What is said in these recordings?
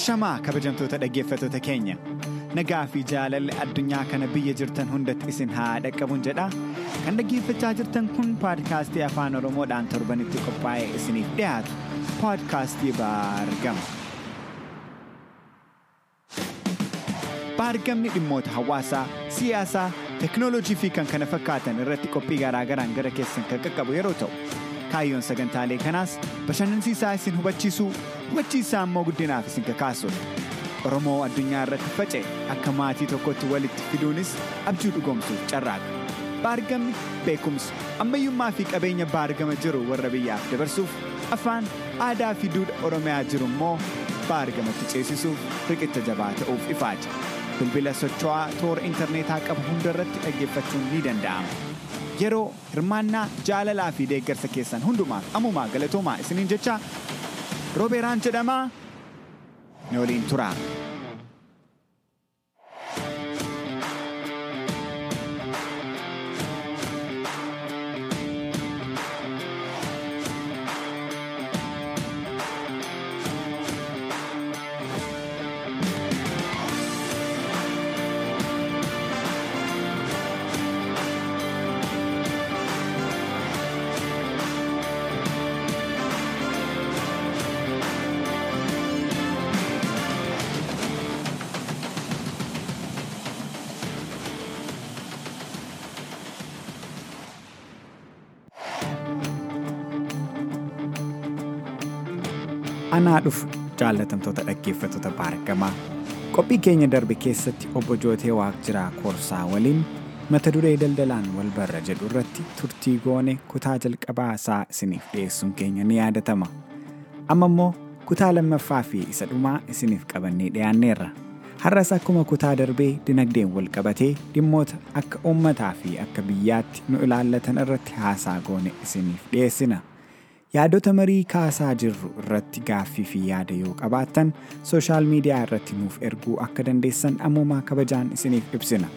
Ashamaa kabajamtoota dhaggeeffattoota keenya nagaa fi jaalalli addunyaa kana biyya jirtan hundatti isin haa dhaqqabuun jedha kan dhaggeeffachaa jirtan kun paadkaastii afaan oromoodhaan torbanitti qophaa'ee isiniif dhiyaatu. Paadkaastii baargama. baargamni dhimmoota hawaasaa siyaasaa teknoolojii fi kan kana fakkaatan irratti qophii garaagaraan gara keessan kan qaqqabu yeroo ta'u kaayyoon sagantaalee kanaas bashannansiisaa isin hubachiisuu hubachiisaa immoo guddinaaf isin kakaasudha. Oromoo addunyaa irratti faca'e akka maatii tokkotti walitti fiduunis abjuu dhugoomsuuf carraaqa. Baargamni beekumsa ammayyummaa fi qabeenya baargama jiru warra biyyaaf dabarsuuf afaan aadaa fi duudha Oromiyaa jiru immoo baargamatti ceesisuuf riqicha jabaa ta'uuf ifaaja. Bilbila socho'aa toora intarneetaa qabu hundarratti dhaggeeffachuun ni danda'ama. Yeroo hirmaannaa jaalalaa fi deeggarsa keessan hundumaaf ammumaa galatoomaa isiniin jecha roobeeraan jedhamaa ni waliin turaa. Anaa dhufu jaallatamtoota dhaggeeffattoota baargamaa qophii keenya darbe keessatti obbo Jootee Waaqjiraa Koorsaa waliin mata duree daldalaan wal barra jedhu irratti turtii goone kutaa jalqabaa isaa isiniif dhiyeessuun keenya ni yaadatama. Amma immoo kutaa lammaffaa fi isa dhumaa isiniif qabannee dhiyaanneerra. Har'as akkuma kutaa darbee dinagdeen wal qabatee dhimmoota akka uummataa fi akka biyyaatti nu ilaallatan irratti haasaa goone isiniif dhiyeessina. Yaadota marii kaasaa jirru irratti gaaffii fi yaada yoo qabaattan sooshaal miidiyaa irratti nuuf erguu akka dandeessan ammumaa kabajaan isiniif ibsina.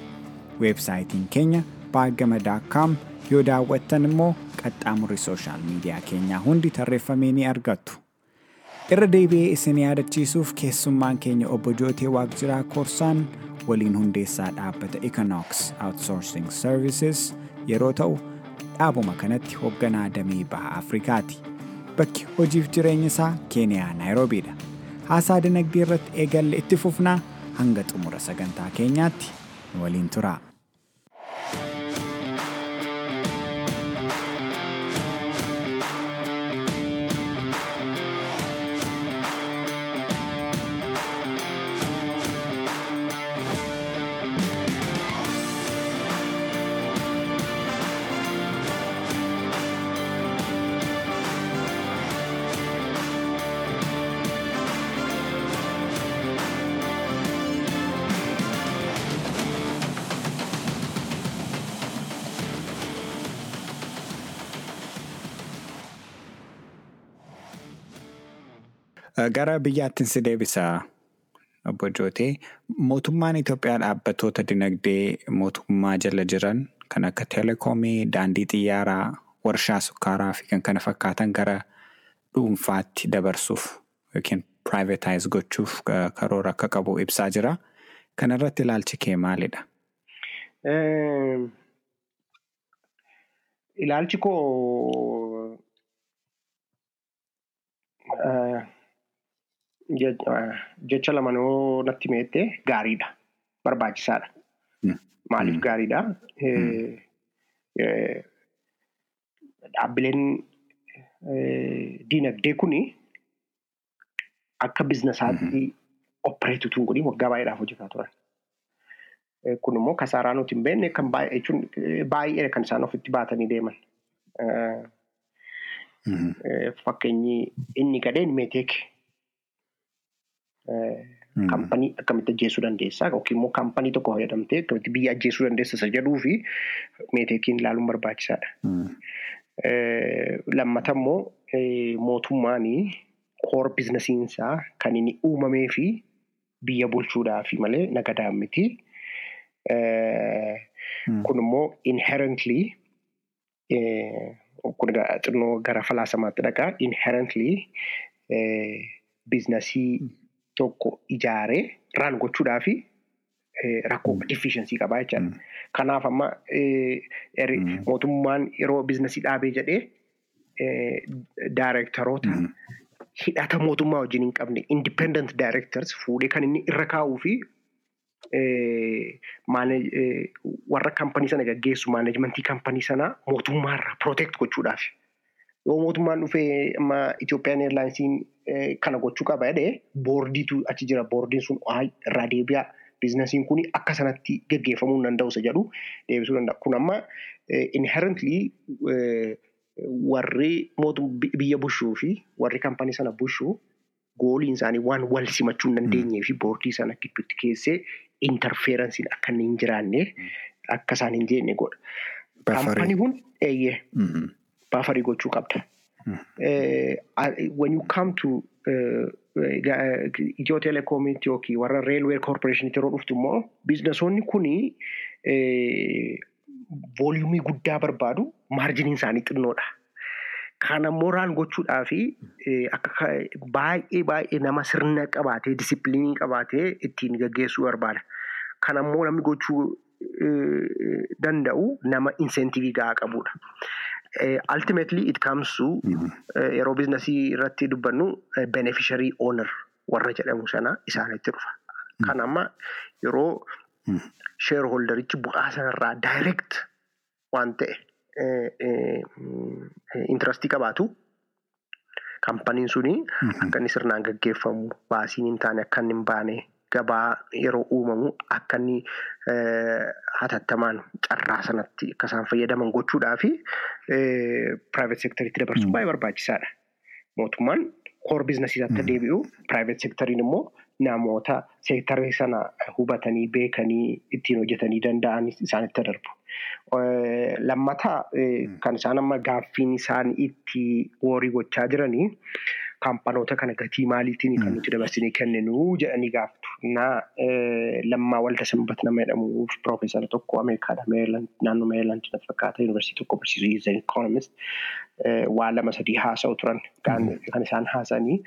Weebsaayitiin keenya baargama.com yoo daawwattan immoo qaxxaamurri sooshaal miidiyaa keenyaa hundi tarreeffamee ni argattu. Irra deebi'ee isin yaadachiisuuf keessummaan keenya obbo Jootee Waaqjiraa Koorsaan waliin hundeessaa dhaabbata Econox Outsourcing Services yeroo ta'u dhaabuma kanatti hoogganaa damee baha Afrikaati. Bakki hojiif jireenya isaa Keeniyaa Naayiroobiidha. Haasaa dinagdee irratti eegalle itti fufnaa hanga xumura sagantaa keenyaatti nu waliin turaa. Gara biyyaattiin si deebisa obbo Jootee. Mootummaan Itoophiyaa dhaabbattoota dinagdee mootummaa jala jiran kan akka teleekoomii, daandii xiyyaaraa, warshaa sukkaaraa fi kan kana fakkaatan gara dhuunfaatti dabarsuuf yookiin piraayivetaayis gochuuf karoora akka qabu ibsaa jira. Kana irratti ilaalchi kee maalidha? Ilaalchi koo jecha lamanoo natti meettee gaariidha. Barbaachisaadha. Maaliif gaariidha? Dhaabbileen diinagdee kuni akka biizinasaatti opereetu tun godhin waggaa baay'eedhaaf hojjetaa turan. Kun immoo kasaaraa nuti hin beekne kan baay'ee kan isaan ofitti baatanii deeman. Fakkeenyi inni gadheen meeteek kaampanii akkamitti ajjeesuu dandeessaa yookiin immoo kaampanii tokko fayyadamtee akkamitti biyya ajjeesuu dandeessa isa jedhuu fi meeteekiin ilaaluun barbaachisaadha. Lammata immoo mootummaanii koor biizinasiinsaa kan inni uumamee fi biyya bulchuudhaaf malee nagadaan miti. Kun immoo inherently kun xinnoo gara falaasamaatti dhaqaa inherently biizinasii tokko ijaaree raan gochuudhaafi rakkoo efficiency qabaa jechaadha. Kanaaf amma mootummaan yeroo biizinasii dhaabee jedhee daayirektaroota hidhata mootummaa wajjin hin qabne. Independent directors fuudhee kan inni irra kaa'uu fi warra kampanii sana gaggeessu maaneejmentii kampanii sanaa mootummaarraa protect gochuudhaaf. Yoo mootummaan dhufee amma Itoophiyaan Eerlaayinsiin kana gochuu qaba jedhee boordiitu achi jira. Boordiin sun irraa deebi'aa biizinasiin kun akka sanatti gaggeeffamuu hin danda'u isa jedhu deebisuu danda'a. Kun amma inherently warri biyya bushuu fi warri kampanii sana bushuu gooliin isaanii waan wal simachuu hin dandeenyee fi boordii sana gidduutti keessee interferensiin akka inni hin jiraanne akka isaan hin jenne godha. Kampanii kun eeyyee baafarii gochuu qabda. When you come to Itiyoo Telekoomiitti yookiin warra Reelwee Koorporeeshiniitti yeroo dhuftu immoo biizinasoonni kuni vooliyumii guddaa barbaadu maarjiniin isaanii xinnoodha. Kana immoo raan gochuudhaa fi akka baay'ee baay'ee nama sirna qabaatee disipiliinii qabaatee ittiin gaggeessuu barbaada. Kana immoo namni gochuu danda'u nama insentivii gahaa qabudha. Ultimately it comes to yeroo biizinasii irratti dubbannu beneficiary owner warra jedhamu sana isaanitti dhufa. Kan amma yeroo shareholderichi bu'aa sanarraa direct waan ta'e intrastii qabaatu kampaniin suni akka inni sirnaan gaggeeffamu baasiin hin taane akka hin baane gabaa yeroo uumamu akka inni hatattamaan carraa sanatti akka isaan fayyadaman gochuudhaa fi piraayiveet seektoriitti dabarsuun baay'ee barbaachisaadha. Mootummaan koor biizinasii akka deebi'u piraayiveet seektoriin immoo namoota seektarii sana hubatanii beekanii ittiin hojjetanii danda'an isaanitti darbu. Lammataa kan isaan amma gaaffiin isaan itti worii gochaa jiranii kaampanoota kana gatii maaliitiin kan nuti dabarsinee kenninu jedhanii gaafatu. Naa lammaa walda sanbat nama jedhamu piroofeesara tokko Ameerikaadha. Naannoo Meerilaand natti fakkaata yuunivarsiitii tokko barsiisuu Ikoonomist waa lama sadii haasa'u turan kan isaan haasa'anii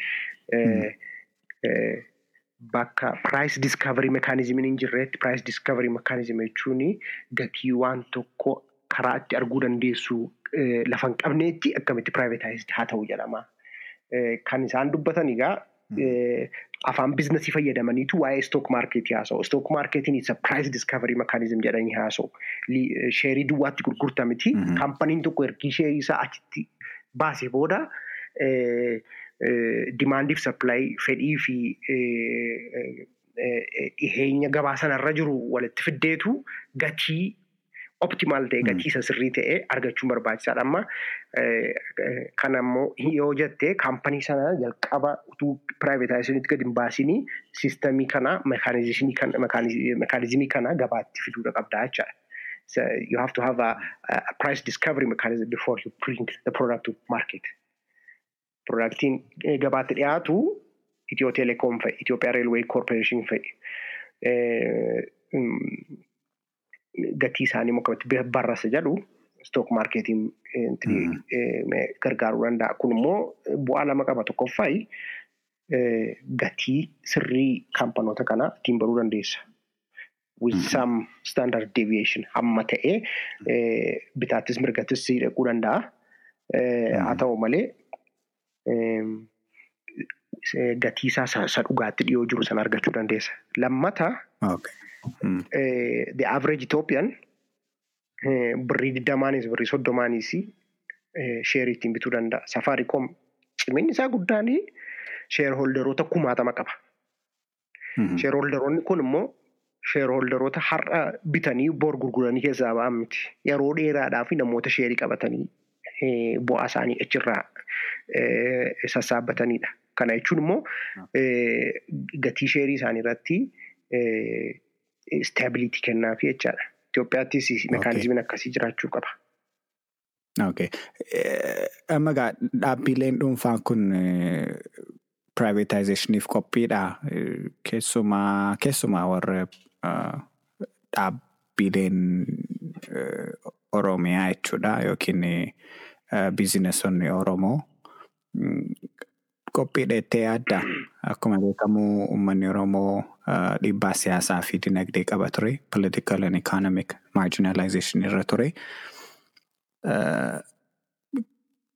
bakka piraayis diskaaverii mekaanizimiin hin jirreetti piraayis diskaaverii mekaanizimii jechuun gatii waan tokko karaa itti arguu dandeessu lafa hin qabneetti akkamitti piraayivetaayizd haa ta'u jedhama. Kan isaan dubbatan egaa afaan biizinasii fayyadamaniitu waa'ee stook maarkeetii haasa'u. Stook maarkeetiin isa piraayis diskaaverii mekaanizim jedhanii haasa'u. Sheerii duwwaatti gurgurta miti. Kaampaniin tokko ergii sheerii isaa achitti baasee booda dimaandiif sappilaayii fedhii fi dhiheenya gabaa sanarra jiru walitti fiddeetu gatii optimaal ta'e gatii isa sirrii ta'e argachuun barbaachisaadha. Amma kana immoo yoo jettee kaampanii sana jalqaba utuu piraayivetaayiziniitti gadi hin baasinii siistamii kana mekaanizimii kana gabaatti fiduudha qabdaa jechaadha. So you have to have a, a price discovery mechanism before you bring the product to market. Produktiin gabaatti dhiyaatu Itiyoo Telekoom fa'i, Itoophiyaa Reelwee Koorporeeshin fa'i. Gatii isaanii immoo akkamitti barrasa jedhu stook maarkeetiin gargaaruu danda'a. Kun immoo bu'aa lama qaba. Tokkoffaayi gatii sirrii kaampanoota kanaa ittiin baruu dandeessa. With some standard deviation hamma ta'ee bitaattis mirgattis dhaquu danda'a. Haa ta'u malee gatii isaa isa dhugaatti dhiyoo jiru sana argachuu dandeessa. Lammata the average Ethiopian birrii digdamaanis birrii soddomaanis sheerii ittiin bituu danda'a. Safaariikoom ciminni isaa guddaan sheerholderoota kumaatama qaba. Sheerholderoonni kun immoo sheerholderoota har'a bitanii bor gurguranii keessaa ba'an miti. Yeroo dheeraadhaaf namoota sheerii qabatanii bu'aa isaanii achirraa sassaabbatanidha. Kana jechuun immoo gatii sheerii isaanii irratti istaabilitii kennaafi jechaadha. Itoophiyaattis mekaanizimiin akkasii jiraachuu qaba. Okay. Amma egaa dhaabbileen dhuunfaa kun privatizationiif qophiidha. Keessumaa keessumaa warra dhaabbileen Oromiyaa jechuudha yookiin biizinesonni Oromoo qophii dheettee yaadda. Akkuma beekamu uummanni Oromoo dhiibbaa siyaasaa fi dinagdee qaba ture. Political and economic marginalization irra ture.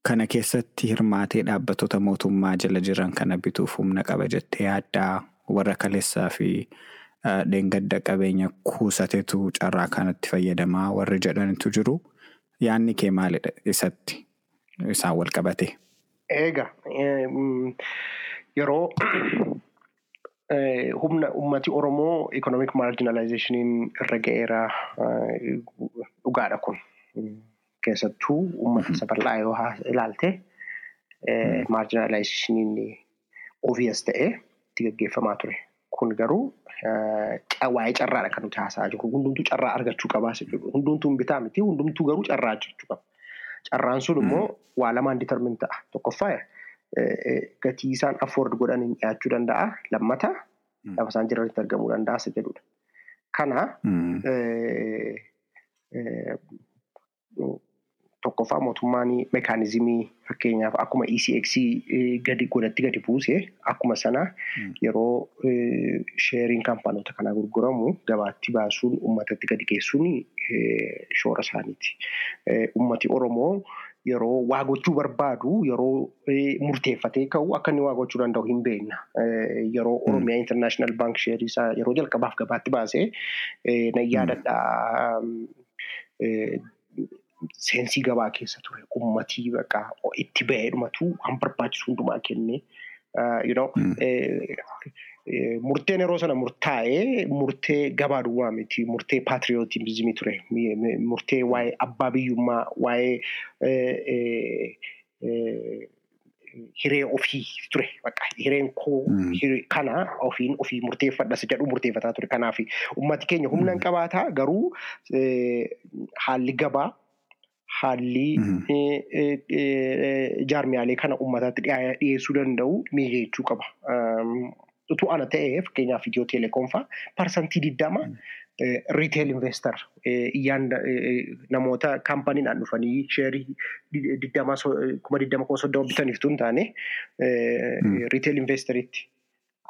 Kana keessatti hirmaatee dhaabbattoota mootummaa jala jiran kana bituuf humna qaba jettee yaaddaa warra kaleessaa fi dheengadda qabeenya kuusateetu carraa kanatti fayyadamaa warri jedhanitu jiru. Yaanni kee maalidha isatti isaan wal qabate? Egaa yeroo humna ummati Oromoo economic marginalizationiin irra ga'eera dhugaadha kun. Keessattuu uummata isa bal'aa yoo ilaalte marginalizationiin obvious ta'ee itti gaggeeffamaa ture. Kun garuu waa'ee carraadha kan nuti haasa'aa jirru. Hundumtuu carraa argachuu qabaa jechuudha. Hundumtuu bitaa miti hundumtuu garuu carraa argachuu qaba. Carraan sun immoo waa lamaan determin ta'a. Tokkoffaa gatii isaan afford godhaniin dhiyaachuu danda'a. Lammata lafa isaan jiranitti argamuu danda'a isa jedhudha. Kana tokkoffaa mootummaan meekaanizimii fakkeenyaaf akkuma ECX gadi godhatti gadi buuse akkuma sana yeroo sheeriin kaampaanoota kanaa gurguramu gabaatti baasuun uummatatti gadi geessuun shoora isaaniiti. Uummati Oromoo yeroo waa gochuu barbaadu yeroo murteeffatee ka'u akka inni waa gochuu danda'u hin beekna. Yeroo Oromiyaa International Bank sheerii isaa yeroo jalqabaaf gabaatti baasee na yaadadha. Seensii gabaa keessa ture. Uummatii bakka itti ba'ee dhumatu waan barbaachisu hundumaa kennee murteen yeroo sana murtaa'ee murtee gabaa duwwaa miti murtee paatriyootiizimii ture. Murtee waa'ee abbaa biyyummaa waa'ee hiree ofii ture. Hireen koo kana ofiin ofii murteeffadha jedhu murteeffataa ture kanaaf uummati keenya humna hin qabaataa garuu haalli gabaa. Haalli jaarmiyaalee kana uummataatti dhiyeessuu danda'u mijeessuu qaba. Utuu ana ta'ee fakkeenyaaf Itiyoo Teleekoom fa'aa parsantii digdama riiteel investar namoota kaampaniidhaan dhufanii sheerii digdama kuma digdama kuma soddoma bitaniif tun taane riiteel investariitti.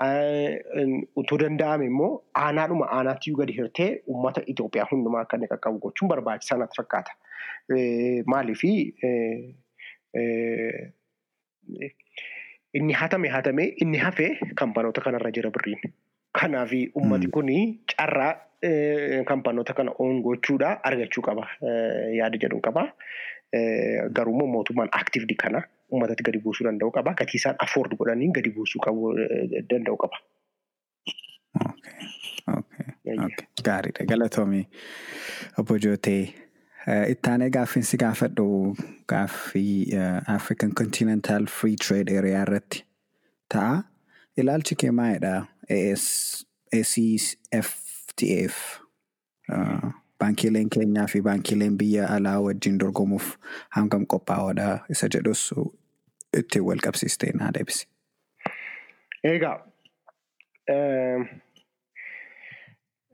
Utuu danda'ame immoo aanaadhuma aanaatti gadi hirtee uummata Itoophiyaa hundumaa akka inni qaqqabu gochuun barbaachisaa natti fakkaata. Maaliif inni hatame hatame inni hafe kaampanoota kanarra jira birriin. Kanaaf uummati kun carraa kaampanoota kana oon gochuudha argachuu qaba yaada jedhuun qaba. Garuu mootummaan aktiivdi kana uummatatti gadi buusuu danda'u qaba. Gatii isaan afford godhanii gadi buusuu qabu danda'u qaba. Gaariidha. Galatoomii obbo Jootee. Ittaanee gaaffiinsi gaafadhu gaaffii African Continental Free Trade Area irratti ta'a. Ilaalchi kee maalidha? ACFTAF baankiileen keenyaa fi baankiileen biyya alaa wajjin dorgomuuf hangam qophaa'oodha isa jedhus ittiin wal qabsiistee naa deebisi. Egaa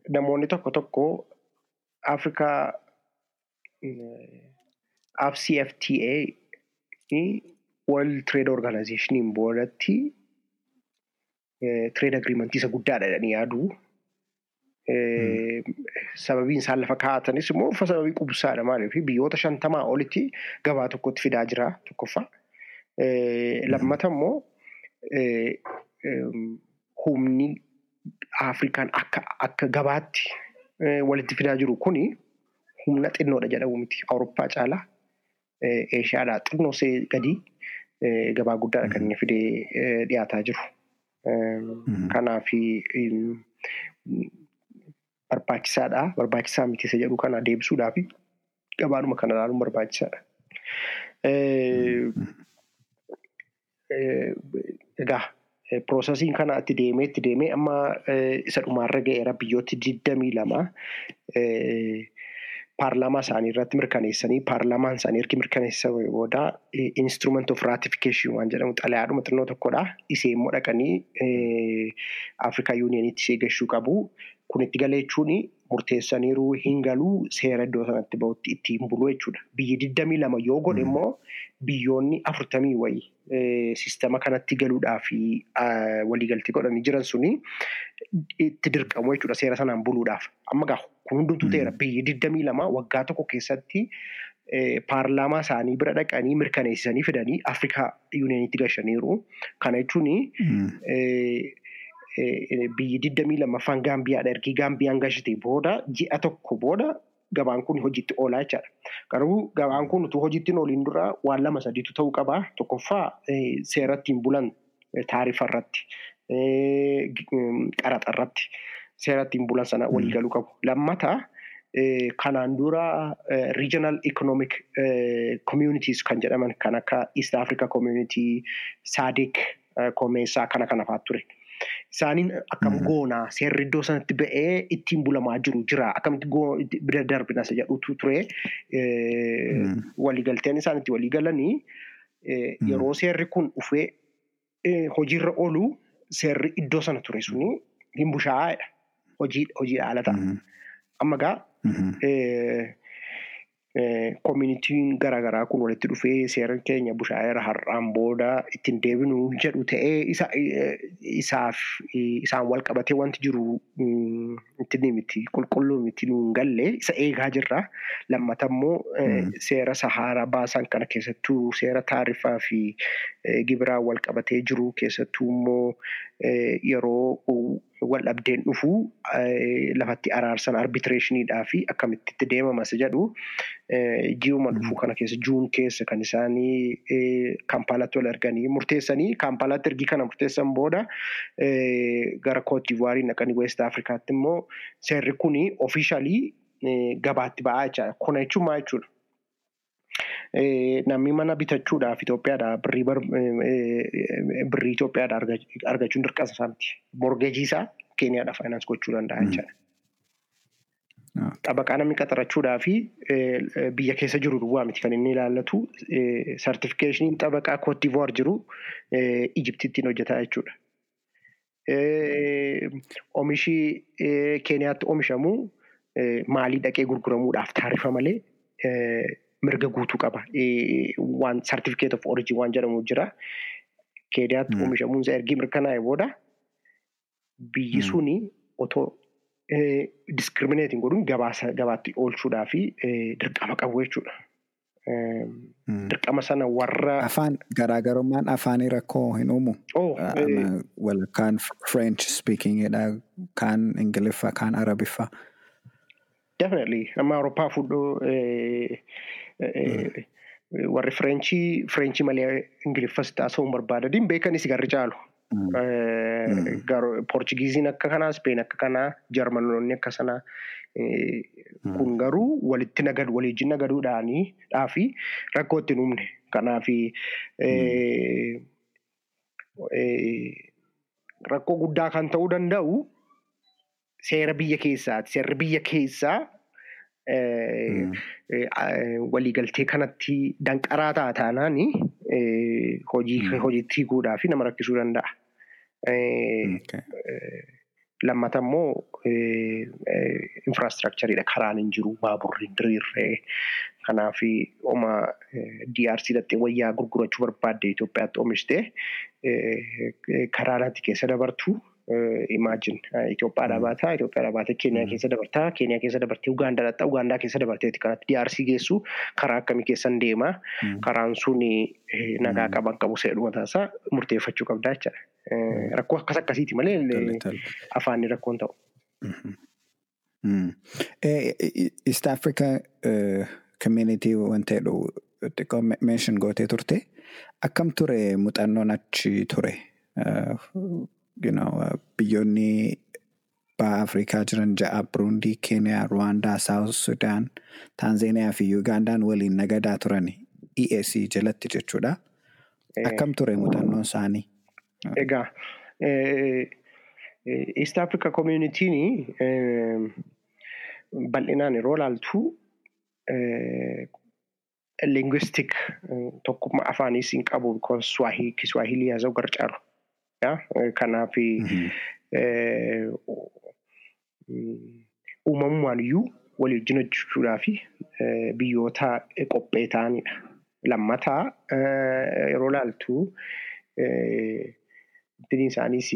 namoonni tokko tokko Afrikaa AfCFTA World Trade Organizationiin boodatti trade agreementii isa guddaadha jedhanii yaadu. Sababiin isaan lafa kaa'atanis immoo sababii qubsaadha maaliif biyyoota shantamaa olitti gabaa tokkotti fidaa jira tokkoffaa. Lammata immoo humni Afrikaan akka gabaatti walitti fidaa jiru kuni humna xinnoodha jedhamu miti. Awurooppaa caalaa Eeshiyaadhaa xinnoo see gadi gabaa guddaadha kan inni fidee dhiyaataa jiru. Kanaaf barbaachisaadha. Barbaachisaa miti isa jedhu kana deebisuudhaaf gabaadhuma kana ilaaluun barbaachisaadha. Egaa piroosesiin kana itti deemee itti deemee amma isa dhumaarra ga'eera biyyooti digdamii lama paarlaamaa isaanii irratti mirkaneessanii paarlaamaan isaanii ergi mirkaneessa booda instrument of ratification waan jedhamu xalayaadhuma xinnoo tokkodha. Isee immoo dhaqanii Afrikaa yuuniyeniitti ishee gahuu qabu. Kun itti galee jechuun murteessaniiru hin galuu seera iddoo sanatti bahutti ittiin bulu jechuudha. Biyyi digdamii lama yoo godhe immoo biyyoonni afurtamii wayii sistema kanatti galuudhaaf waliigaltee godhanii jiran suni itti dirqamu jechuudha seera sanaan buluudhaaf. Amma gaa kun hundumtuu ta'eera biyyi digdamii lama waggaa tokko keessatti paarlaamaa isaanii bira dhaqanii mirkaneessanii fidanii Afrikaa yuuniyeenitti gashaniiru. Kana jechuun biyyi digdamii lamaffaan Gaambiyaadha. Ergi Gaambiyaan gashite booda ji'a tokko booda gabaan kun hojiitti oolaa jechaadha. Garuu gabaan kun utuu hojiitti hin ooliin dura waan lama sadiitu ta'uu qaba. Tokkoffaa seera ittiin bulan taarifa irratti, qaraxa irratti seera ittiin bulan sana walii galuu qabu. Lammataa kanaan dura regional economic communities kan jedhaman kan akka East Africa community, SADC, Komeessaa kana kana fa'aa ture. Isaaniin akkam goonaa seerri iddoo sanatti ba'ee ittiin bulamaa jiru jira. Akkamitti bira darbina isa jedhutu ture. Waliigalteen isaan itti waliigalanii yeroo seerri kun dhufee hojiirra oolu seerri iddoo sana ture suni hin bushaa'edha. Hojii haala ta'a. Amma gaa koominitiin garaagaraa kun walitti dhufee seera keenya bushaa'eera har'aan booda ittiin deebinu jedhu ta'ee isaaf isaan wal qabatee wanti jiru itti miti. Qulqulluu miti nuun galle. Isa eegaa jirra. Lammata immoo seera sahaaraa baasan kana keessattuu seera taarifaa fi gibiraan wal qabatee jiru keessattuu immoo yeroo wal dhabdeen dhufu lafatti araarsan arbitreeshiniidhaa fi akkamitti itti deemamas jedhu ji'uma dhufu kana keessa juun keessa kan isaanii kaampaalaatti wal arganii murteessanii kaampaalaatti ergii kana murteessan booda gara kootiivaarii naqanii weest afrikaatti immoo seerri kuni ofiishaalii gabaatti ba'aa jechaadha. Kuna jechuun maal jechuudha? Namni mana bitachuudhaaf Itoophiyaadhaa birrii Itoophiyaadhaa argachuun dirqama isaa miti. Morgeejii isaa Keeniyaadhaa faayinaans gochuu danda'a jechaadha. Xabaqaa namni qaxarachuudhaa fi biyya keessa jiru duwwaa miti kan inni ilaallatu sartifikeeshiniin xabaqaa Koodivuwaar jiru Ijiptittiin hojjetaa jechuudha. Oomishi Keeniyaatti oomishamu maalii dhaqee gurguramuudhaaf taarifa malee mirga guutuu qaba. Waan certificate of origin waan jedhamu jira. Keeniyaatti oomishamuun isaa ergi mirkanaa'e booda biyyi suni otoo discriminating godhuun gabaatti oolchuudhaa fi dirqama qabu jechuudha. Dirqama sana warra. Afaan garaagarummaan afaanii rakkoo hin uumu. Wal kaan French speakingidha, kaan Ingiliffa, kaan Arabiffa. Definitely. Amma Awurooppaa fuudhuu warri Fireenchii Fireenchii malee Ingiliffas taasisuun barbaadaniin beekanis garri caalu. Poorchugiiziin akka kanaa, Speen akka kanaa, Jarmanoonni akka sanaa. Kun garuu walitti nagadu waliijin nagaduudhaanii fi rakkoo itti uumne. Kanaaf rakkoo guddaa kan ta'uu danda'u seera biyya keessaati. Seerri biyya keessaa waliigaltee kanatti danqaraa ta'a taanaan hojii hojiitti hiikuudhaa fi nama rakkisuu danda'a. Lammata immoo infiraastruktariidha. Karaan hin jiru, baaburri hin diriirree. Kanaaf oma DRC dhattee wayyaa gurgurachuu barbaadde Itoophiyaatti oomishtee karaa keessa dabartu. Imaajin Itoophiyaadhaa baataa, Itoophiyaadhaa baatee Keeniyaa keessa dabartaa, Keeniyaa keessa dabartee Ugaandaa dhaqxaa, Ugaandaa keessa dabarteeti kanatti DRC geessu karaa akkamii keessan deema. Karaan sun nagaa qaban qabu seedhuma taasaa murteeffachuu qabdaa jechaadha. Rakkoo akkas akkasiiti malee afaanni rakkoon ta'u. East Africa community wanta jedhu xiqqoo mention gootee turte akkam ture muuxannoon achi ture? Biyyoonni baha Afrikaa jiran ja'a Buruundii, Keeniyaa, Ruwaandaa, Saawus Sudaan, Taanzeeniyaa fi Yugaandaan waliin nagadaa turan EAC jalatti jechuudha. Akkam ture muuxannoon isaanii? Egaa East Africa Communitiin bal'inaan yeroo ilaaltu linguistic tokkummaa afaaniis hin qabu Kiswahilii haa ta'u garcaaru. Kanaaf uumamumaan iyyuu walii wajjin hojjechuudhaa fi biyyoota qophee ta'anidha. Lammataa yeroo ilaaltu isaaniis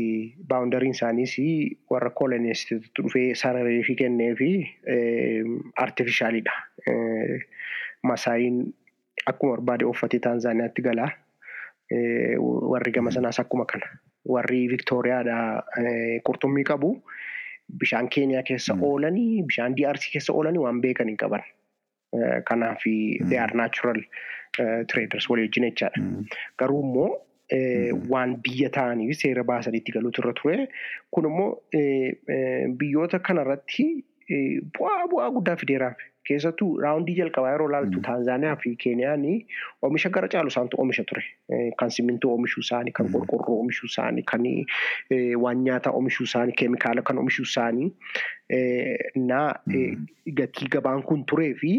baawundariin isaaniis warra kooloneessitoota dhufee sarareefii kennee fi artifishaalidha. Masaayiin akkuma barbaade uffatee Taanzaaniyaatti galaa. Warri gama sanaas akkuma kana. Warri Viktooriyaadhaa qurxummii qabu. Bishaan Keeniyaa keessa oolanii bishaan DRC keessa oolanii waan beekan hin qaban. Kanaaf they are natural traders walii wajjin jechaadha. Garuu immoo waan biyya ta'aniif seera baasaniitti galuutu irra ture. Kun immoo biyyoota kanarratti bu'aa bu'aa guddaa fideeraaf. Keessattuu raawundii jalqabaa yeroo ilaaltu Taanzaaniyaa fi Keeniyaan oomisha gara caalu isaantu oomisha ture. Kan simintoo oomishuu isaanii, kan qorqorroo oomishuu isaanii, kan waan nyaataa oomishuu isaanii, keemikaala kan oomishuu isaanii. Naa gatii gabaan kun turee fi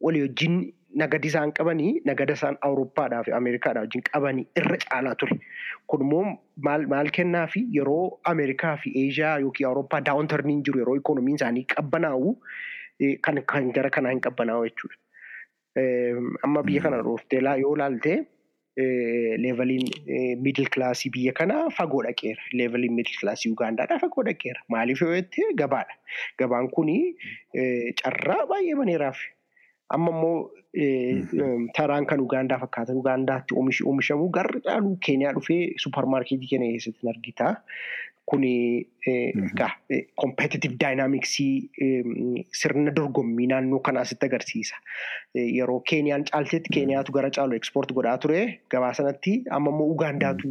walii wajjin nagadi isaan qabanii nagada isaan Awurooppaadhaa fi Ameerikaadhaa wajjin qabanii irra caalaa ture. Kun immoo maal kennaa fi yeroo Ameerikaa fi Eeshiyaa yookiin Awurooppaa daawwantarniin jiru yeroo ikoonomiin isaanii qabbanaa'u kan gara kanaa hin qabbanaa'u jechuudha. Amma biyya kana dhooftee yoo ilaalte leeveliin miidil kilaasii biyya kanaa fagoo dhaqeera. Leeveliin miidil kilaasii Ugaandaadhaa fagoo dhaqeera. Maaliif yoo jette gabaadha. Gabaan kuni carraa baay'ee baneeraaf. Amma immoo taraan kan Ugaandaa fakkaatan. Ugaandaatti oomishamu garri caalu Keeniyaa dhufee suuparmaarkeetii keenya keessatti argita. Kuni egaa kompetitive daayinaamiksii sirna dorgommii naannoo kanaa sitti agarsiisa. Yeroo Keeniyaan caaltetti Keeniyaatu gara caalu ekspoort godhaa ture. Gabaa sanatti amma immoo Ugaandaatu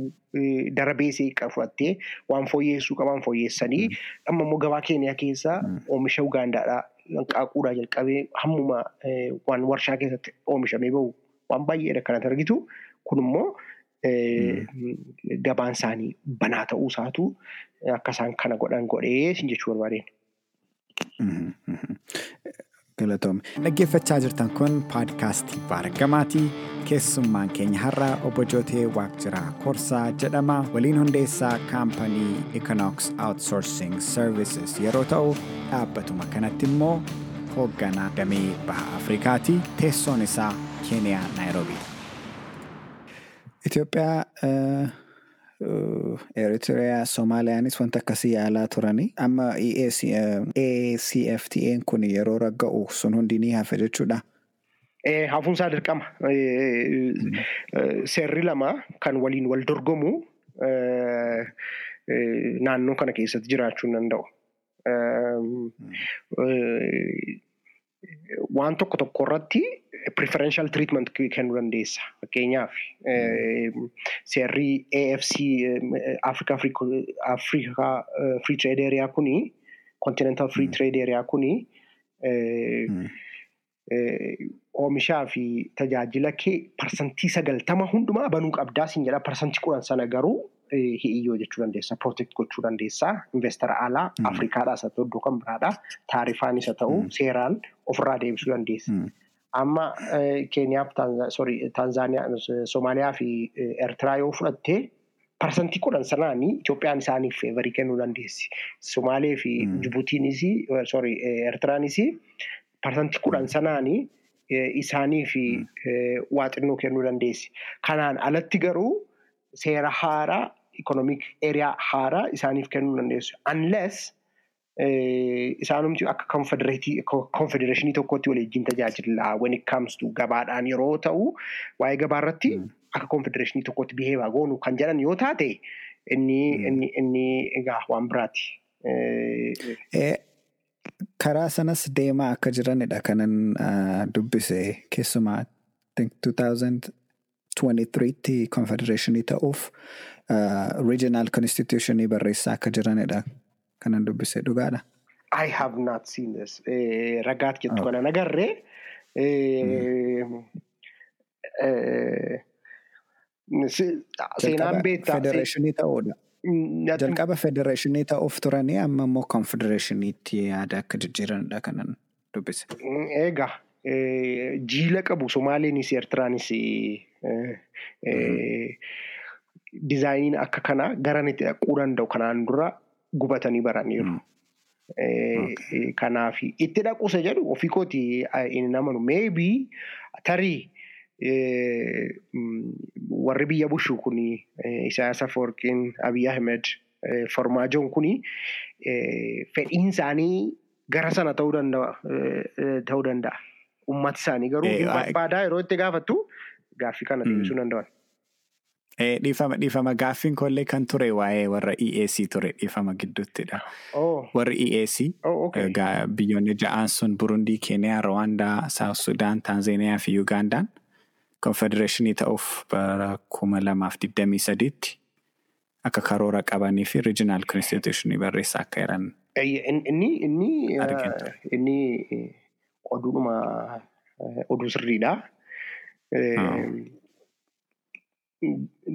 darabeesee fudhattee waan fooyyessuu qaban fooyyessanii amma immoo gabaa Keeniyaa keessaa oomisha Ugaandaadhaa hanqaaquudhaa jalqabee hammuma waan warshaa keessatti oomishamee bahu waan baay'eedha kanatti argitu. Kun immoo gabaan isaanii banaa ta'uu isaatu akka isaan kana godhan godhee jechuu barbaadeen. Galatoome. Dhaggeeffachaa jirtan kun paadkaastii Baaragamaati. Keessummaan keenya har'a obbo Jootee Waaqjiraa Korsaa jedhama. Waliin hundeessaa kaampanii Econox Outsourcing Services yeroo ta'u, dhaabbatuma kanatti immoo hoogganaa damee baha Afrikaati. Teessoon isaa Keeniyaa Naayiroobii. Itoophiyaa Eritiriyaa Soomaaliyaanis wanta akkasii yaalaa turanii amma ACFTA'n kun yeroo ragga'u sun hundi ni hafe jechuudha. Hafuunsaa dirqama. Seerri lama kan waliin wal dorgomu naannoo kana keessatti jiraachuu hin danda'u. Waan tokko tokko irratti preferential treatment kennuu dandeessa. Fakkeenyaaf seerri AFC Africa Free Trade Area kuni Continental Free Trade Area kuni oomishaa fi tajaajila kee parsantii sagaltama hundumaa banuu qabdaa siin jedha. Parsantii kudhan sana garuu hi'iyyoo jechuu dandeessa protect gochuu dandeessa investara alaa afrikaadhaas haa ta'u iddoo kan biraadhaa taarifaanis haa ta'u seeraan ofirraa deebisuu dandeessa. Amma Keeniyaaf Taanzaaniyaa Soomaaliyaa fi Eertiraa yoo fudhatte parsantii kudhan sanaanii Itoophiyaan isaaniif feevarii kennuu dandeessi. Somaalee fi Jibuutiinis Eertiraanis parsantii kudhan sanaanii isaanii fi waa xinnoo kennuu dandeessi. Kanaan alatti garuu seera haaraa ikonomik eeriyaa haaraa isaaniif kennuu dandeessu. Unless isaanumti akka konfedereeshinii tokkotti waliin tajaajila when it comes to gabaadhaan yeroo ta'u waa'ee gabaa irratti akka konfedereeshinii tokkotti biheevaa goonu kan jedhan yoo taate inni egaa waan biraati. Karaa sanas deemaa akka jiranidha kanan dubbise keessumaa 2023tti konfedereeshinii ta'uuf regional constitutionii barreessaa akka jiranidha. kanan dubbise dhugaadha. I have not seen this. Ragaatti jettu kanan agarree. Seenaan beektaa. Federeeshinii ta'uudha. Jalqaba federeeshinii ta'uuf turanii amma immoo konfedereeshiniitti yaada akka jijjiiranidha kanan. Dubbise. Egaa jiila qabu Somaaleenis Eertiraanis dizaayiniin akka kanaa garanitti dhaquu danda'u kanaan dura gubatanii baraniiru. Kanaaf itti dhaquusa jedhu ofii kooti inni amanu maybe tarii warri biyya bushu kun Isaayyaas Afawarqiin Abiy Ahmed Farmaajoon kun fedhiin isaanii gara sana ta'uu danda'a. Uummata isaanii garuu barbaadaa yeroo itti gaafattu gaaffii kana deebisuu danda'an. Dhiifama dhiifama gaaffiin kollee kan ture waa'ee warra EAC ture dhiifama gidduuttidha. Warri EAC biyyoonni ja'aan sun Burundii, Keeniyaa, Rwaandaa, Saawuf Sudaan, Taanzaaniyaa fi Yugaandaan konfedereeshinii ta'uuf bara kuma lamaaf digdamii sadiitti akka karoora qabanii fi riijinaal konstituushinii barreessaa akka jiran. Inni inni inni oduudhuma oduu sirriidha.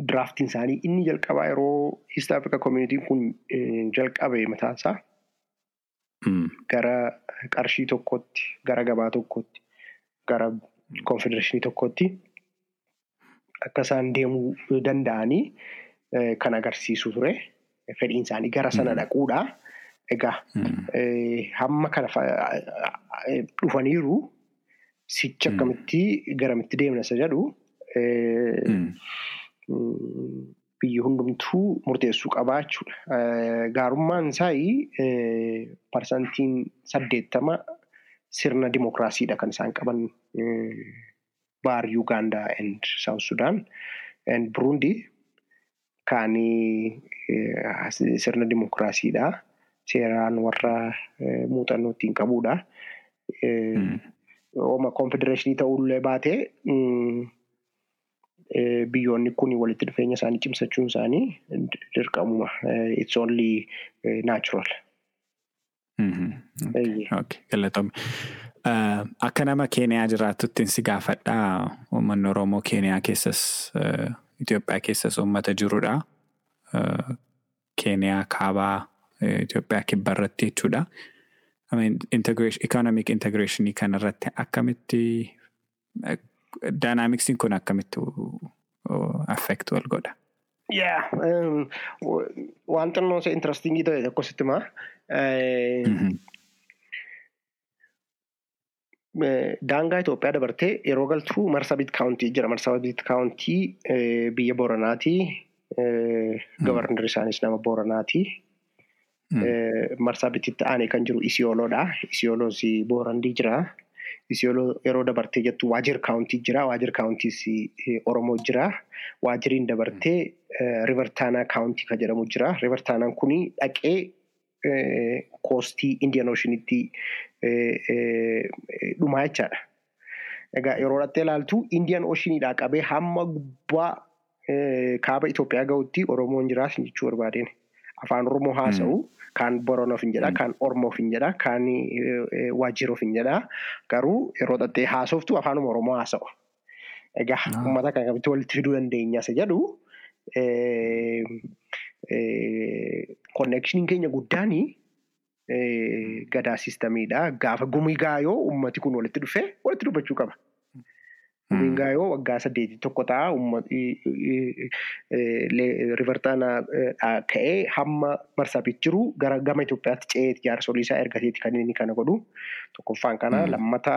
Diraaftiin isaanii inni jalqabaa yeroo East Africa Communitiin kun jalqabe mataansaa gara qarshii tokkotti, gara gabaa tokkotti, gara konfedereeshinii tokkotti akka isaan deemuu danda'anii kan agarsiisu ture. Fedhiin isaanii gara sana dhaquudha. Egaa hamma kana dhufaniiru sichi akkamitti garamitti deemna isa jedhu biyyi hundumtuu murteessuu qabaa jechuudha. Gaarummaan isaa parsantiin saddeettama sirna dimokiraasiidha kan isaan qaban baar Yugaandaa and South Sudan and Burundi kan sirna dimokiraasiidha. Seeraan warra muuxannoo ittiin qabudha. Ooma konfedereeshinii ta'ullee baatee biyyoonni kun walitti dhufeenya isaanii cimsachuun isaanii dirqamuma. It's only natural. Galatoomne. Akka nama Keeniyaa jiraattutti si gaafadhaa uummanni Oromoo Keeniyaa keessas Itoophiyaa keessas uummata jirudha. Keeniyaa kaabaa Itoophiyaa kibba irratti jechuudha. Economic integration kana irratti akkamitti daayinaamiksiin kun akkamitti affect wal godha? Yaa waan xinnoo isa intarastingii ta'e tokko sitti himaa. Daangaa Itoophiyaa dabartee yeroo galtuu Marsabit kaawuntii jira. Marsabit kaawuntii biyya Booranaati. Gabarnar isaanis nama Booranaati. Marsabititti aanee kan jiru Isiyooloodha. Isiyooloos Boorandii jira. Isiyooloo yeroo dabartee jettu Waajir kaawuntii jira. Waajir kaawuntiis Oromoo jira. Waajiriin dabartee Rivertaanaa kaawuntii kan jedhamu jira. Rivertaanaan kuni dhaqee koostii Indian Oceanitti dhumaa jechaadha. Egaa yeroo dhattee ilaaltu Indian Oceanidhaa qabee hamma gubbaa kaaba Itoophiyaa gahutti Oromoon jiraas jechuu barbaadeen. Afaan Oromoo haasa'u kaan Boronoof hin jedha, kaan Oromoof hin jedha, kaan Waajiroof hin jedha. Garuu yeroo dhattee haasoftu afaanuma Oromoo haasa'u. Egaa uummata kan akkamitti walitti fiduu dandeenya isa jedhu konneekshiniin keenya guddaan gadaa siistamiidha. Gaafa gumii gaayoo uummati kun walitti dhufee walitti dubbachuu qaba. Gumiin gaayoo waggaa saddeetii tokko ta'a. Rivertaanaa ka'ee hamma marsabit jiru gara gama Itoophiyaatti ce'ee jaarsolii isaa ergateeti kan inni kana godhu. Tokkoffaan kana lammata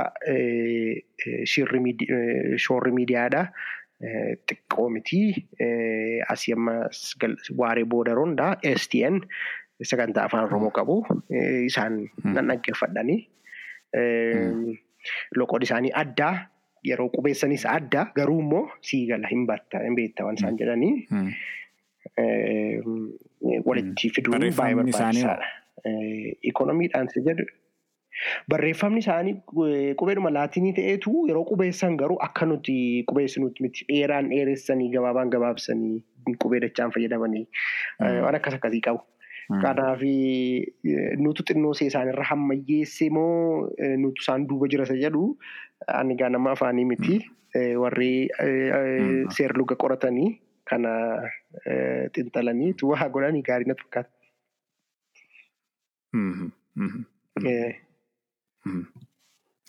shoorri miidiyaadha. Xiqqoo miti asii amma waaree booda rondaa STN sagantaa afaan Oromoo qabu isaan nan dhaggeeffadhani. Loqoon isaanii addaa yeroo qubeessanis adda garuu immoo sii gala hin beekta waan isaan jedhanii. Walitti fiduun baay'ee barbaachisaadha. Ikonomiidhaan si jedhu. Barreeffamni isaanii qubeedhuma laatinii ta'eetu yeroo qubeessan garuu akka nuti qubeessinutti miti. Dheeraan dheeressanii gabaabaan gabaabsanii qubee dachaan fayyadamanii waan akkas akkasii qabu. Kanaaf nutu xinnoo isaanirra hammayyeesse moo nutu isaan duuba jira isa jedhu ani gaa nama afaanii miti warri seerluga qoratanii kana xinxalanii waa godhanii gaarii natti fakkaata.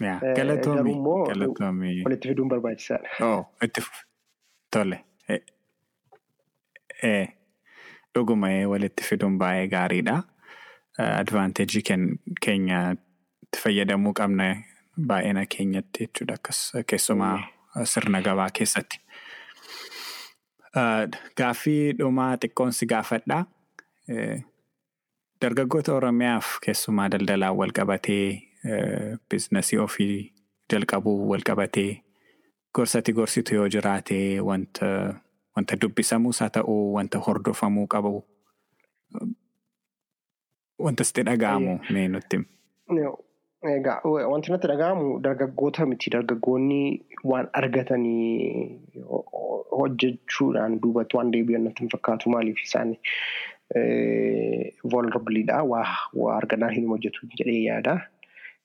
Galatoomii. Walitti fiduun barbaachisaadha. Itti tole. Dhuguma walitti fiduun baay'ee gaariidha. advaanteejii keenya itti fayyadamuu qabna baay'ina keenyatti jechuudha keessumaa sirna gabaa keessatti. Gaaffii dhumaa xiqqoonsi gaafadhaa. Dargaggoota Oromiyaaf keessumaa daldalaan wal qabatee biizinasii ofii jalqabuu wal qabatee gorsati gorsitu yoo jiraate wanta wanta dubbisamuus haa ta'u wanta hordofamuu qabu wanta sitti dhaga'amu mee nutti. Egaa wanti natti dhaga'amu dargaggoota miti dargaggoonni waan argatanii hojjechuudhaan duubatti waan deebi'an natti hin fakkaatu maaliif isaan vulnerabiliidha waa arganaa hin hojjetu jedhee yaada.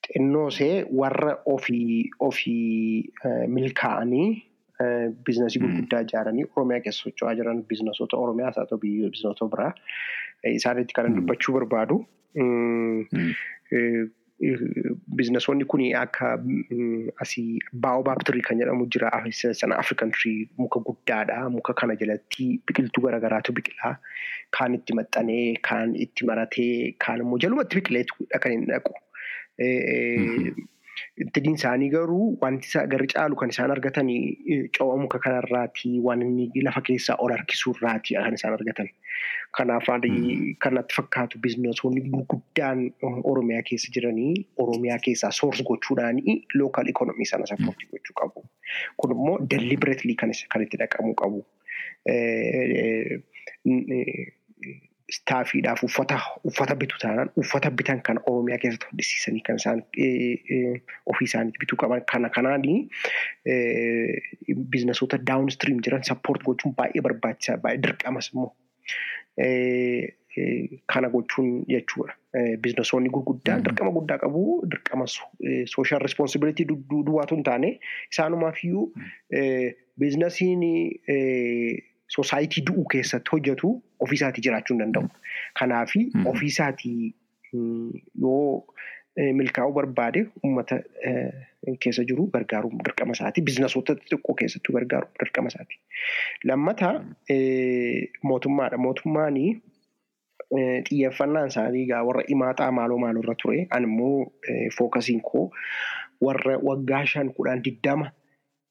Xinnoosee warra ofii ofii milkaa'anii biizinasii gurguddaa ijaaranii Oromiyaa keessa socho'aa jiran biizinasoota Oromiyaas haa ta'u biizinasoota biraa isaanitti kan dubbachuu barbaadu. Biizinasoonni kun akka asii baa'obaab tirii kan jedhamu jira. Sana Afrikan tirii muka guddaadha. Muka kana jalatti biqiltuu garaagaraatu biqilaa. Kaan itti maxxanee, kaan itti maratee, kaan immoo jalumatti biqileetudha kan inni dhaqu. Ittiin isaanii garuu wanti garri caalu kan isaan argatanii co'a muka kanarraati waan inni lafa keessaa ol harkisuurraati kan isaan argatan. Kanaaf kan natti fakkaatu biizinasoonni gurguddaan Oromiyaa keessa jiranii Oromiyaa keessaa soors gochuudhaanii lookaal ikoonomii sana sappoortii gochuu qabu. Kun immoo deliberately kan itti dhaqamuu qabu. Staafiidhaaf uffata bitu taanaan uffata bitan kan Oromiyaa keessatti hodhisiisanii kan isaan ofii isaaniitti bituu qaban. Kana kanaanii biizinasoota daawunstiriim jiran sappoort gochuun baay'ee barbaachisaa baay'ee dirqamas immoo. Kana gochuun jechuudha. Biizinasoonni gurguddaan dirqama guddaa qabu dirqama sooshaal respoonsibilitii duwwaatu hin taane isaanumaaf iyyuu biizinasiin soosaayitii du'uu keessatti hojjetu ofiisaatii jiraachuu hin danda'u. Kanaaf ofiisaatii yoo milkaa'uu barbaade uummata keessa jiru gargaaruun dirqama isaati. Biizinasoota xixiqqoo keessattuu gargaaruun dirqama isaati. Lammata mootummaadha. Mootummaan xiyyeeffannaan isaanii egaa warra imaaxaa maaloo maaloo ture. Ani immoo fookasiin koo warra waggaa shan kudhan diddama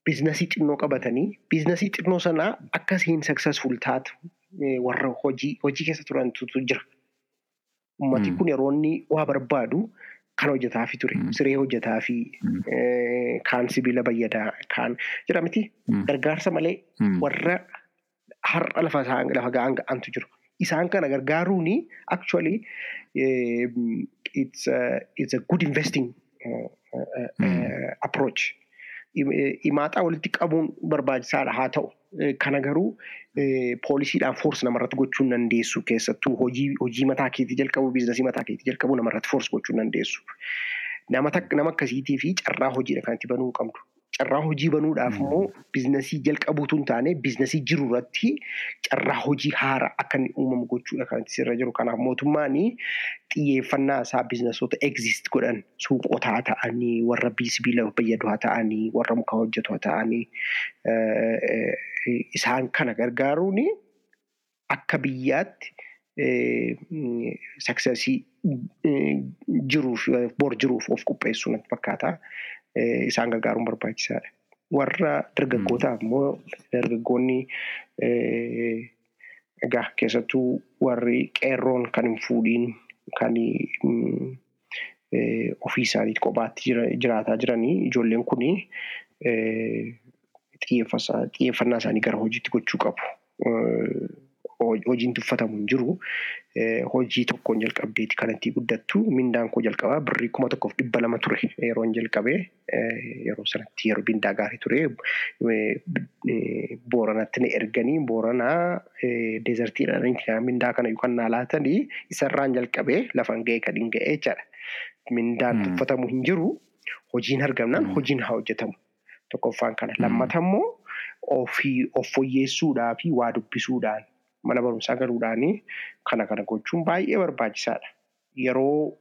biizinasii xinnoo qabatanii biizinasii xinnoo sanaa akkasiin saksesful taatu warra hojii hojii keessa turantu jira. Uummatni kun yeroo inni waa barbaadu kan hojjetaafi ture. Siree hojjetaafi kaan sibiila bayyadaa kaan jira miti. Gargaarsa malee warra har'a lafa ga'an ga'antu jiru. Isaan kana gargaaruun actually it's a, it's a good investing approach. Imaaxaa walitti qabuun barbaachisaadha haa ta'u. Kana garuu poolisiidhaan foorsi namarratti gochuu hin dandeessu keessattuu hojii mataa keetii jalqabu biizinasii mataa keetii jalqabu namarratti foorsi gochuu hin dandeessu. Nama akkasiitii fi carraa hojiidha kan itti banuu qabdu. Carraa hojii banuudhaaf immoo biizinasii jalqabuutu hin taane biizinasii jiru irratti carraa hojii haaraa akka inni uumamu gochuudha kan sirra jiru. Kanaaf mootummaan xiyyeeffannaa isaa biizinasoota exist godhan suuqotaa ta'anii warra sibiila fayyadu haa ta'anii warra muka hojjetu haa ta'anii isaan kana gargaaruun akka biyyaatti saksesii jiruuf bor jiruuf of qopheessuu natti fakkaata. Isaan gargaaruun barbaachisaadha. Warra dargaggootaaf immoo dargaggoonni egaa keessattuu warri qeerroon kan hin fuudhiin kan ofii isaaniitti kophaatti jiraataa jiranii ijoolleen kun xiyyeeffannaa isaanii gara hojiitti gochuu qabu. Hojiin tuffatamu hin jiru. Hojii tokkoon jalqabdeeti kan itti guddattu. Mindaan koo jalqabaa birrii kuma tokkoof dhibba lama ture yeroon jalqabee yeroo sanatti yeroo mindaa gaarii ture. Booranatti na erganii booranaa deezertiidhaan mindaa kana yookaan naa laatanii isarraan jalqabee lafan ga'ee kan hin ga'ee jechaadha. Mindaan tuffatamu hin jiru. Hojiin argamnaan hojiin haa hojjetamu. Tokkoffaan kana. Lammata immoo ofii of fooyyessuudhaa fi waa dubbisuudhaan mana barumsaa galuudhaanii kana kana gochuun baay'ee barbaachisaadha. Yeroo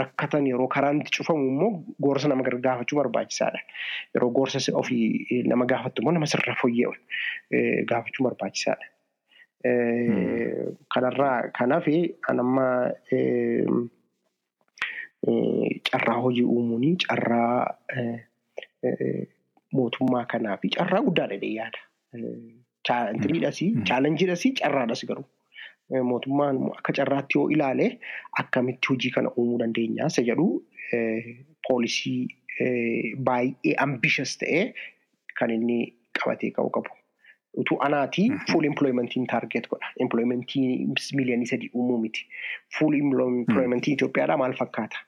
rakkatan yeroo karaan itti cufamu immoo gorsa nama gaafachuu barbaachisaadha. Yeroo gorsa ofii nama gaafattu immoo nama sirra fooyya'u gaafachuun barbaachisaadha. Kanarraa kanaaf anamma carraa hojii uumuun carraa mootummaa kanaa fi carraa guddaadha jedhee yaada. Chaalenjiidhas carraadhas garuu. Mootummaan akka carraatti yoo ilaale akkamitti hojii kana uumuu dandeenya isa jedhu poolisii baay'ee ambishas ta'ee kan inni qabatee ka'uu qabu. Utuu anaatii fuul empilooyimentiin taargeet godha. Empilooyimentii miiliyoonii sadii uumuu miti. Fuul empilooyimentii Itoophiyaadhaa maal fakkaata?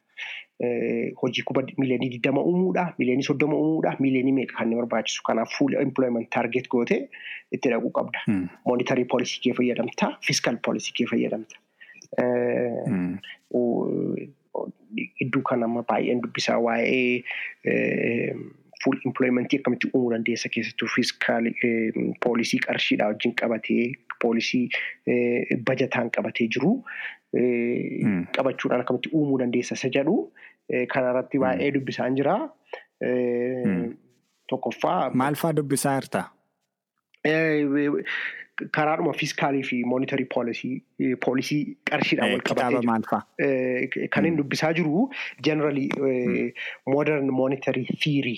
Hojii kuba miiliyoonii digdama uumuudha, miiliyoonii soddoma uumuudha, miiliyoonii meeqa kan barbaachisu. Kanaaf fuul empilooyiment taargeet gootee itti dhaquu qabda. Moonitarii poolisii kee fayyadamta, fiiskaal poolisii kee fayyadamta. Iddoo kan amma baay'een dubbisaa waa'ee fuul empilooyimentii akkamitti uumuu dandeessa keessattuu fiiskaal poolisii qarshiidhaa wajjin qabatee poolisii bajataan qabatee jiru qabachuudhaan akkamitti uumuu dandeessa isa jedhu kanarratti baay'ee dubbisaan jira. Tokkoffaa. Maal fa'aa dubbisaa jirta? Karaadhuma fiiskaalii fi moonitarii poolisii qarshiidhaan wal qabatee? Kan inni dubbisaa jiru generally modern monetary theory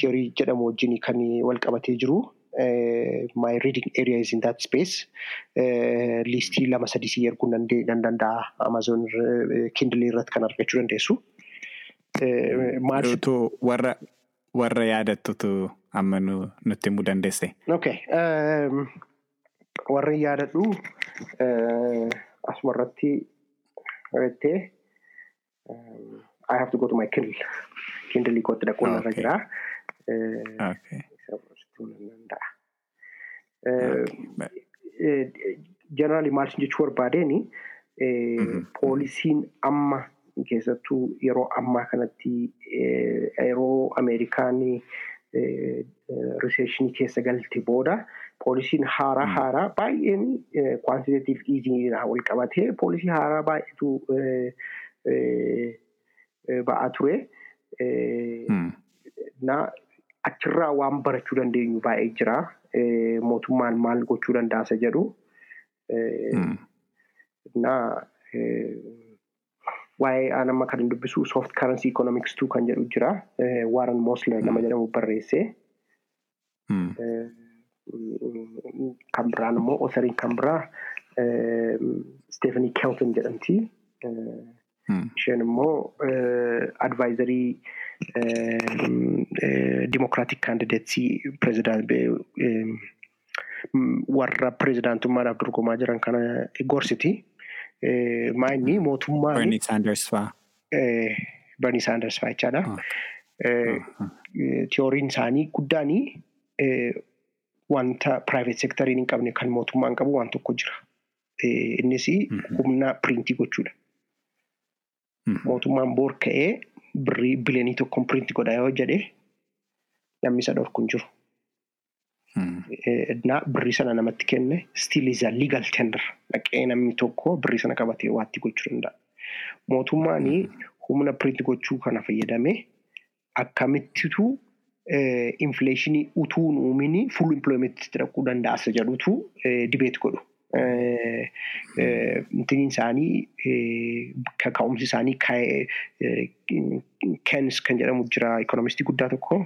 theory jedhamu wajjin kan wal qabatee jiru. My reading area is in that space. Liistii lama sadii erguu nan danda'a. Amazon Kindle irratti kan argachuu dandeessu. Maalitu warra warra yaadattutu amma nutti himuu dandeesse. Okay. Warra yaadadhu asumarratti jettee I have to go to my Kindle. Kindle kootti dhaquun irra jira. Jeneraali maal jechuu barbaadeen poolisiin amma keessattuu yeroo ammaa kanatti yeroo Ameerikaan riseeshinii keessa galte booda poolisiin haaraa haaraa baay'een kwaantiteetiif iiziniidhaan wal qabatee poolisii haaraa baay'eetu ba'aa ture. Achirraa waan barachuu dandeenyu baay'ee jira. Mootummaan maal gochuu danda'a jedhu. Waa'ee anamma kan dubbisu soft currency economics two kan jedhu jira. Warren Mosler nama jedhamu barreesse. Kan biraan immoo osariin kan biraa Stephanie Kelton jedhamti. Isheen immoo advaayizarii Dimokiraatik kaandideetsii warra pirezidaantummaadhaaf dorgomaa jiran kana gorsiti. Maayinni mootummaan. Bernie Sanders fa'aa. Bernie Sanders fa'aa jechaadha. Tiyooriin isaanii guddaanii wanta private sectoriin hin qabne kan mootummaan qabu waan tokko jira. Innis humna piriintii gochuudha. Mootummaan boor ka'ee birrii biliyoonii tokkoon piriintii godha yoo jedhe namni isa dhorku hin jiru. Birrii sana namatti kenne still is a legal tender dhaqee namni tokko birrii sana qabatee waatti gochuu danda'a. Mootummaan humna piriintii gochuu kana fayyadamee akkamittitu infleeshinii utuu hin uumin full employment dhaquu danda'a isa jedhutu dibeet godhu. Intiniin isaanii kaka'umsi isaanii Keynes kan jedhamu jira ikoonomistii guddaa tokko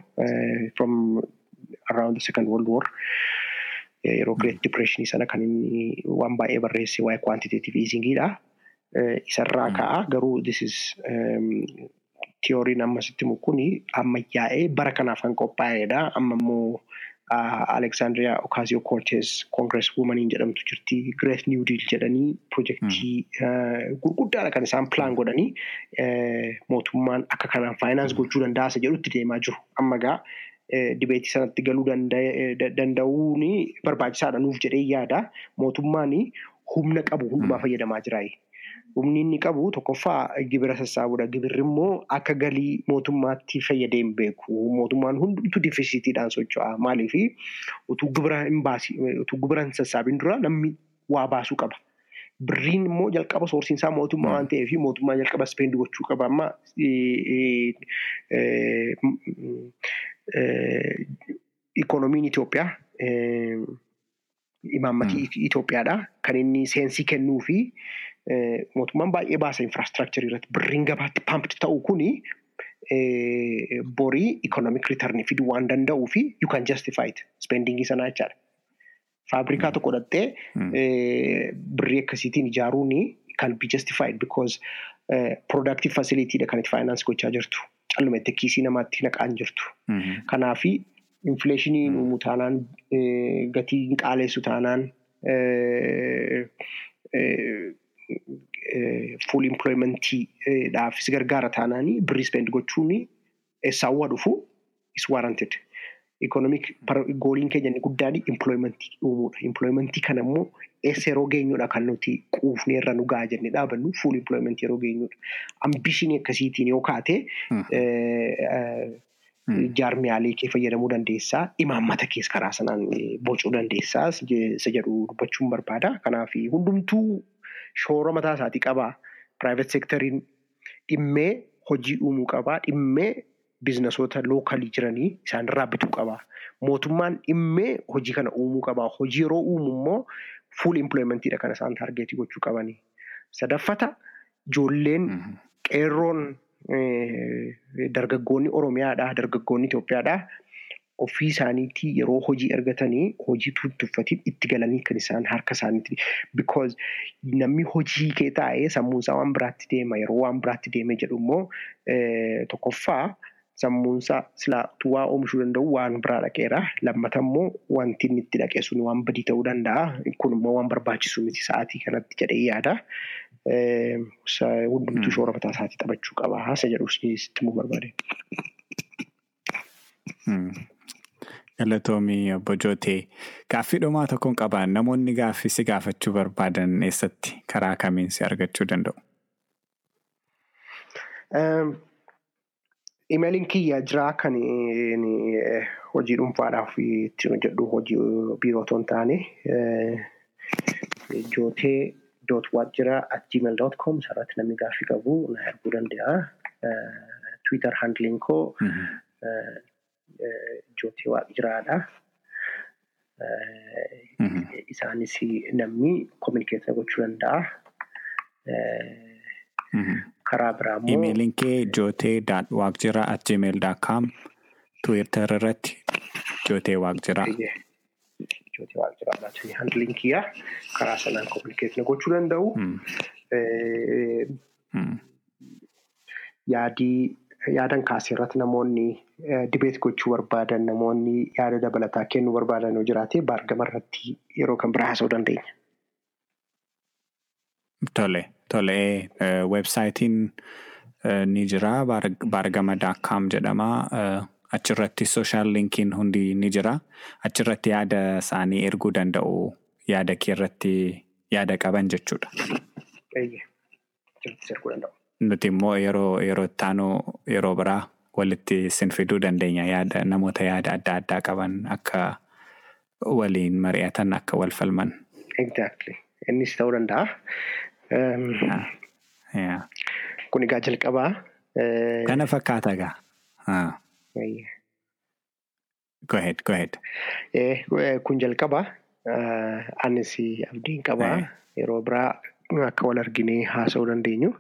from around the second world war yeroo great depression sana kan inni waan baay'ee barreesse waa'ee quantitative easingiidha. Isarraa ka'a garuu this is tiyooriin ammasitti kun ammayyaa'ee bara kanaaf kan qophaa'edha. Amma immoo Alexandria Ocasio Cortez Congress Womaniin jedhamtu jirti. Great New Deal jedhanii projektii gurguddaadha kan isaan pilaan godhanii mootummaan akka kanaan faayinaans gochuu danda'a jedhutti deemaa jiru. Amma gaa dibeetii sanatti galuu danda'uun barbaachisaadha nuuf jedhee yaada. Mootummaan humna qabu hundumaa fayyadamaa jira. Humni inni qabu tokkoffaa gibira sassaabuudha. Gibirri immoo akka galii mootummaatti fayyadee hin beeku. Mootummaan hundumtuu difisitiidhaan socho'a. Maaliif utuu gibira hin utuu gibira hin sassaabin dura namni waa baasuu qaba. Birriin immoo jalqaba soorsiinsaa mootummaa waan ta'eef mootummaa jalqaba ispeendii gochuu qaba. Amma ikoonomiin Itoophiyaa Imaammatii Itoophiyaadha. Kan inni seensii kennuu fi mootummaan baay'ee baasa infraastiraakcharii irratti birriin gabaatti paampti ta'u kuni borii ikonomik riitarnii fiduu waan danda'uu fi you can justify it spendingii sanaa jechaadha. Faabrikaa tokko dhattee birrii akkasiitiin ijaaruun kan be justified because productive facility dha kan itti finance gochaa jirtu. Calluma itti kiisii namaatti naqaan jirtu. Kanaafi infleeshiniin uumuu taanaan gatiin qaaleessu taanaan full employmentiidhaafis gargaara taanaanii birrii spend gochuun eessaawwaa dhufu is warranted. Economic gooliin keenya inni guddaan employmentii uumuudha. Employmentii kana immoo eessa yeroo geenyudha kan nuti quufnee irra nu gahaa jennee dhaabannu full employment yeroo geenyudha. Ambishinii akkasiitiin yoo kaate jaarmiyaalee kee fayyadamuu dandeessaa. Imaammata kees karaa sanaan bocuu dandeessaa. Isa jedhu dubbachuun barbaada. Kanaaf hundumtuu shoora mataa isaatii qabaa. Private sectoriin dhimmee hojii uumuu qabaa. Dhimmee biizinasoota lookalii jiranii isaanirraa bituu qabaa. Mootummaan dhimmee hojii kana uumuu qabaa. Hojii yeroo uumu immoo fuul imploymentiidha kan isaan taargeetii gochuu qabanii. Sadaffata ijoolleen qeerroon dargaggoonni Oromiyaadhaa, dargaggoonni Itoophiyaadhaa ofii isaaniitii yeroo hojii argatanii hojii tuffatiif itti galanii kan isaan harka isaaniitti. Because namni hojii kee taa'ee sammuunsaa waan biraatti deema yeroo waan biraatti deeme jedhu immoo tokkoffaa sammuunsaa silaa waa oomishuu danda'u waan biraa dhaqeera. Lammata immoo wanti inni itti dhaqe sun waan badii ta'uu danda'a. Kun immoo waan barbaachisu miti sa'aatii kanatti jedhee yaada. Hundumtuu shoora mataa isaatii taphachuu qaba. Haasa jedhu immoo barbaade. Galatoomii obbo Jootee gaaffii dhumaa tokkoon qaban namoonni gaaffii si gaafachuu barbaadan eessatti karaa kamiin si argachuu danda'u? Imeeliin kiyya jira kan hojii dhuunfaadhaaf ittiin hojjedhu hojii biiroo otoo hin taane jootee doot waajjira at gmail dot com sarratti namni gaaffii qabu na erguu danda'a. Twitter handliin koo jootee waajjiraadha. Isaanis namni kominikeetii gochuu danda'a. karaa biraa immoo. Imeeliin kee jootee waaqjira at gmail com Twitter irratti jootee waaqjira. Jootee waaqjiraadha. Handliin kiyya karaa sanaan kominikeetii gochuu danda'u. Yaadii yaadan kaasee irratti namoonni dibeet gochuu barbaadan namoonni yaada dabalataa kennuu barbaadan yoo jiraate baargama irratti yeroo kan biraa haasa'uu dandeenya. Tole, tole weebsaayitiin ni jira baargama.com jedhama. Achirratti sooshaal linkiin hundi ni jira. Achirratti yaada isaanii erguu danda'u yaada kee irratti yaada qaban jechuudha. Nuti immoo yeroo yeroo ittaanu yeroo biraa walitti sin fiduu dandeenya yaada namoota yaada adda addaa qaban akka waliin mari'atan akka wal falman. Exactly. Innis ta'uu danda'a. Kun egaa jalqabaa. Kana fakkaata egaa. Go ahead, go ahead. Kun jalqabaa. Anis abdiin qabaa. Yeroo biraa akka wal arginee haasa'uu dandeenyu.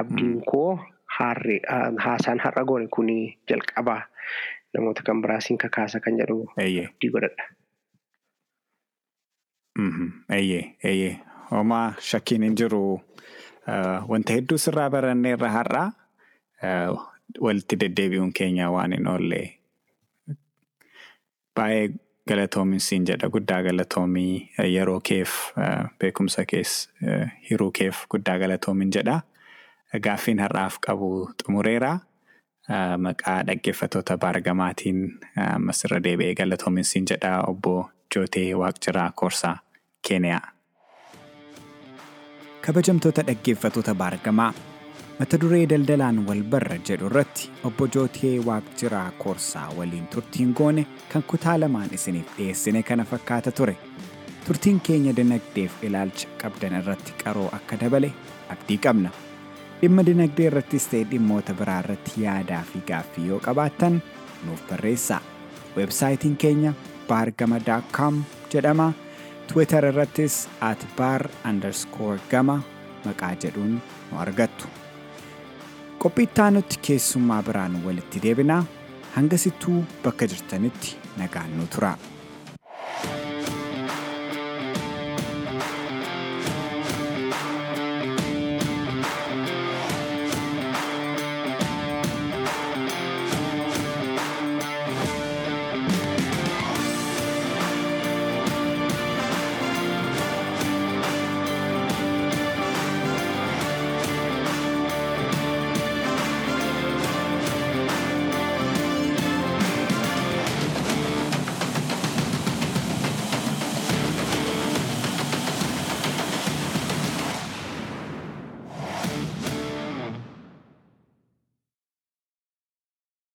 Abdiin koo haasaan har'a goone kun jalqabaa. Namoota kan biraasiin kakaasa kan jedhu abdii godhadha. Eeyyee, eeyyee. Homaa shakkiin hin jiru. Wanta hedduu sirraa barannee irra har'aa walitti deddeebi'uun keenya waan hin oolle. Baay'ee galatoomin siin jedha guddaa galatoomii yeroo keef beekumsa kees hiruu keef guddaa galatoomin jedha. Gaaffiin har'aaf qabu xumureera. Maqaa dhaggeeffattoota baargamaatiin ammas irra deebi'ee galatoomin siin jedha obbo Jootee Waaqjiraa Koorsaa Keeniyaa. Kabajamtoota dhaggeeffattoota baargamaa mata duree daldalaan wal barra jedhu irratti obbo Jootee Waaqjiraa Koorsaa waliin turtiin goone kan kutaa lamaan isiniif dhiyeessine kana fakkaata ture. Turtiin keenya dinagdeef ilaalcha qabdan irratti qaroo akka dabale abdii qabna. Dhimma dinagdee irrattis ta'e dhimmoota biraa irratti yaadaa fi gaaffii yoo qabaattan nuuf barreessaa. Weebsaayitiin keenya baargama.com jedhama. Twitter irrattis at baar underscore gama maqaa jedhuun nu argattu. Qophii nutti keessummaa biraan walitti deebinaa hangasittuu bakka jirtanitti nagaan nu tura.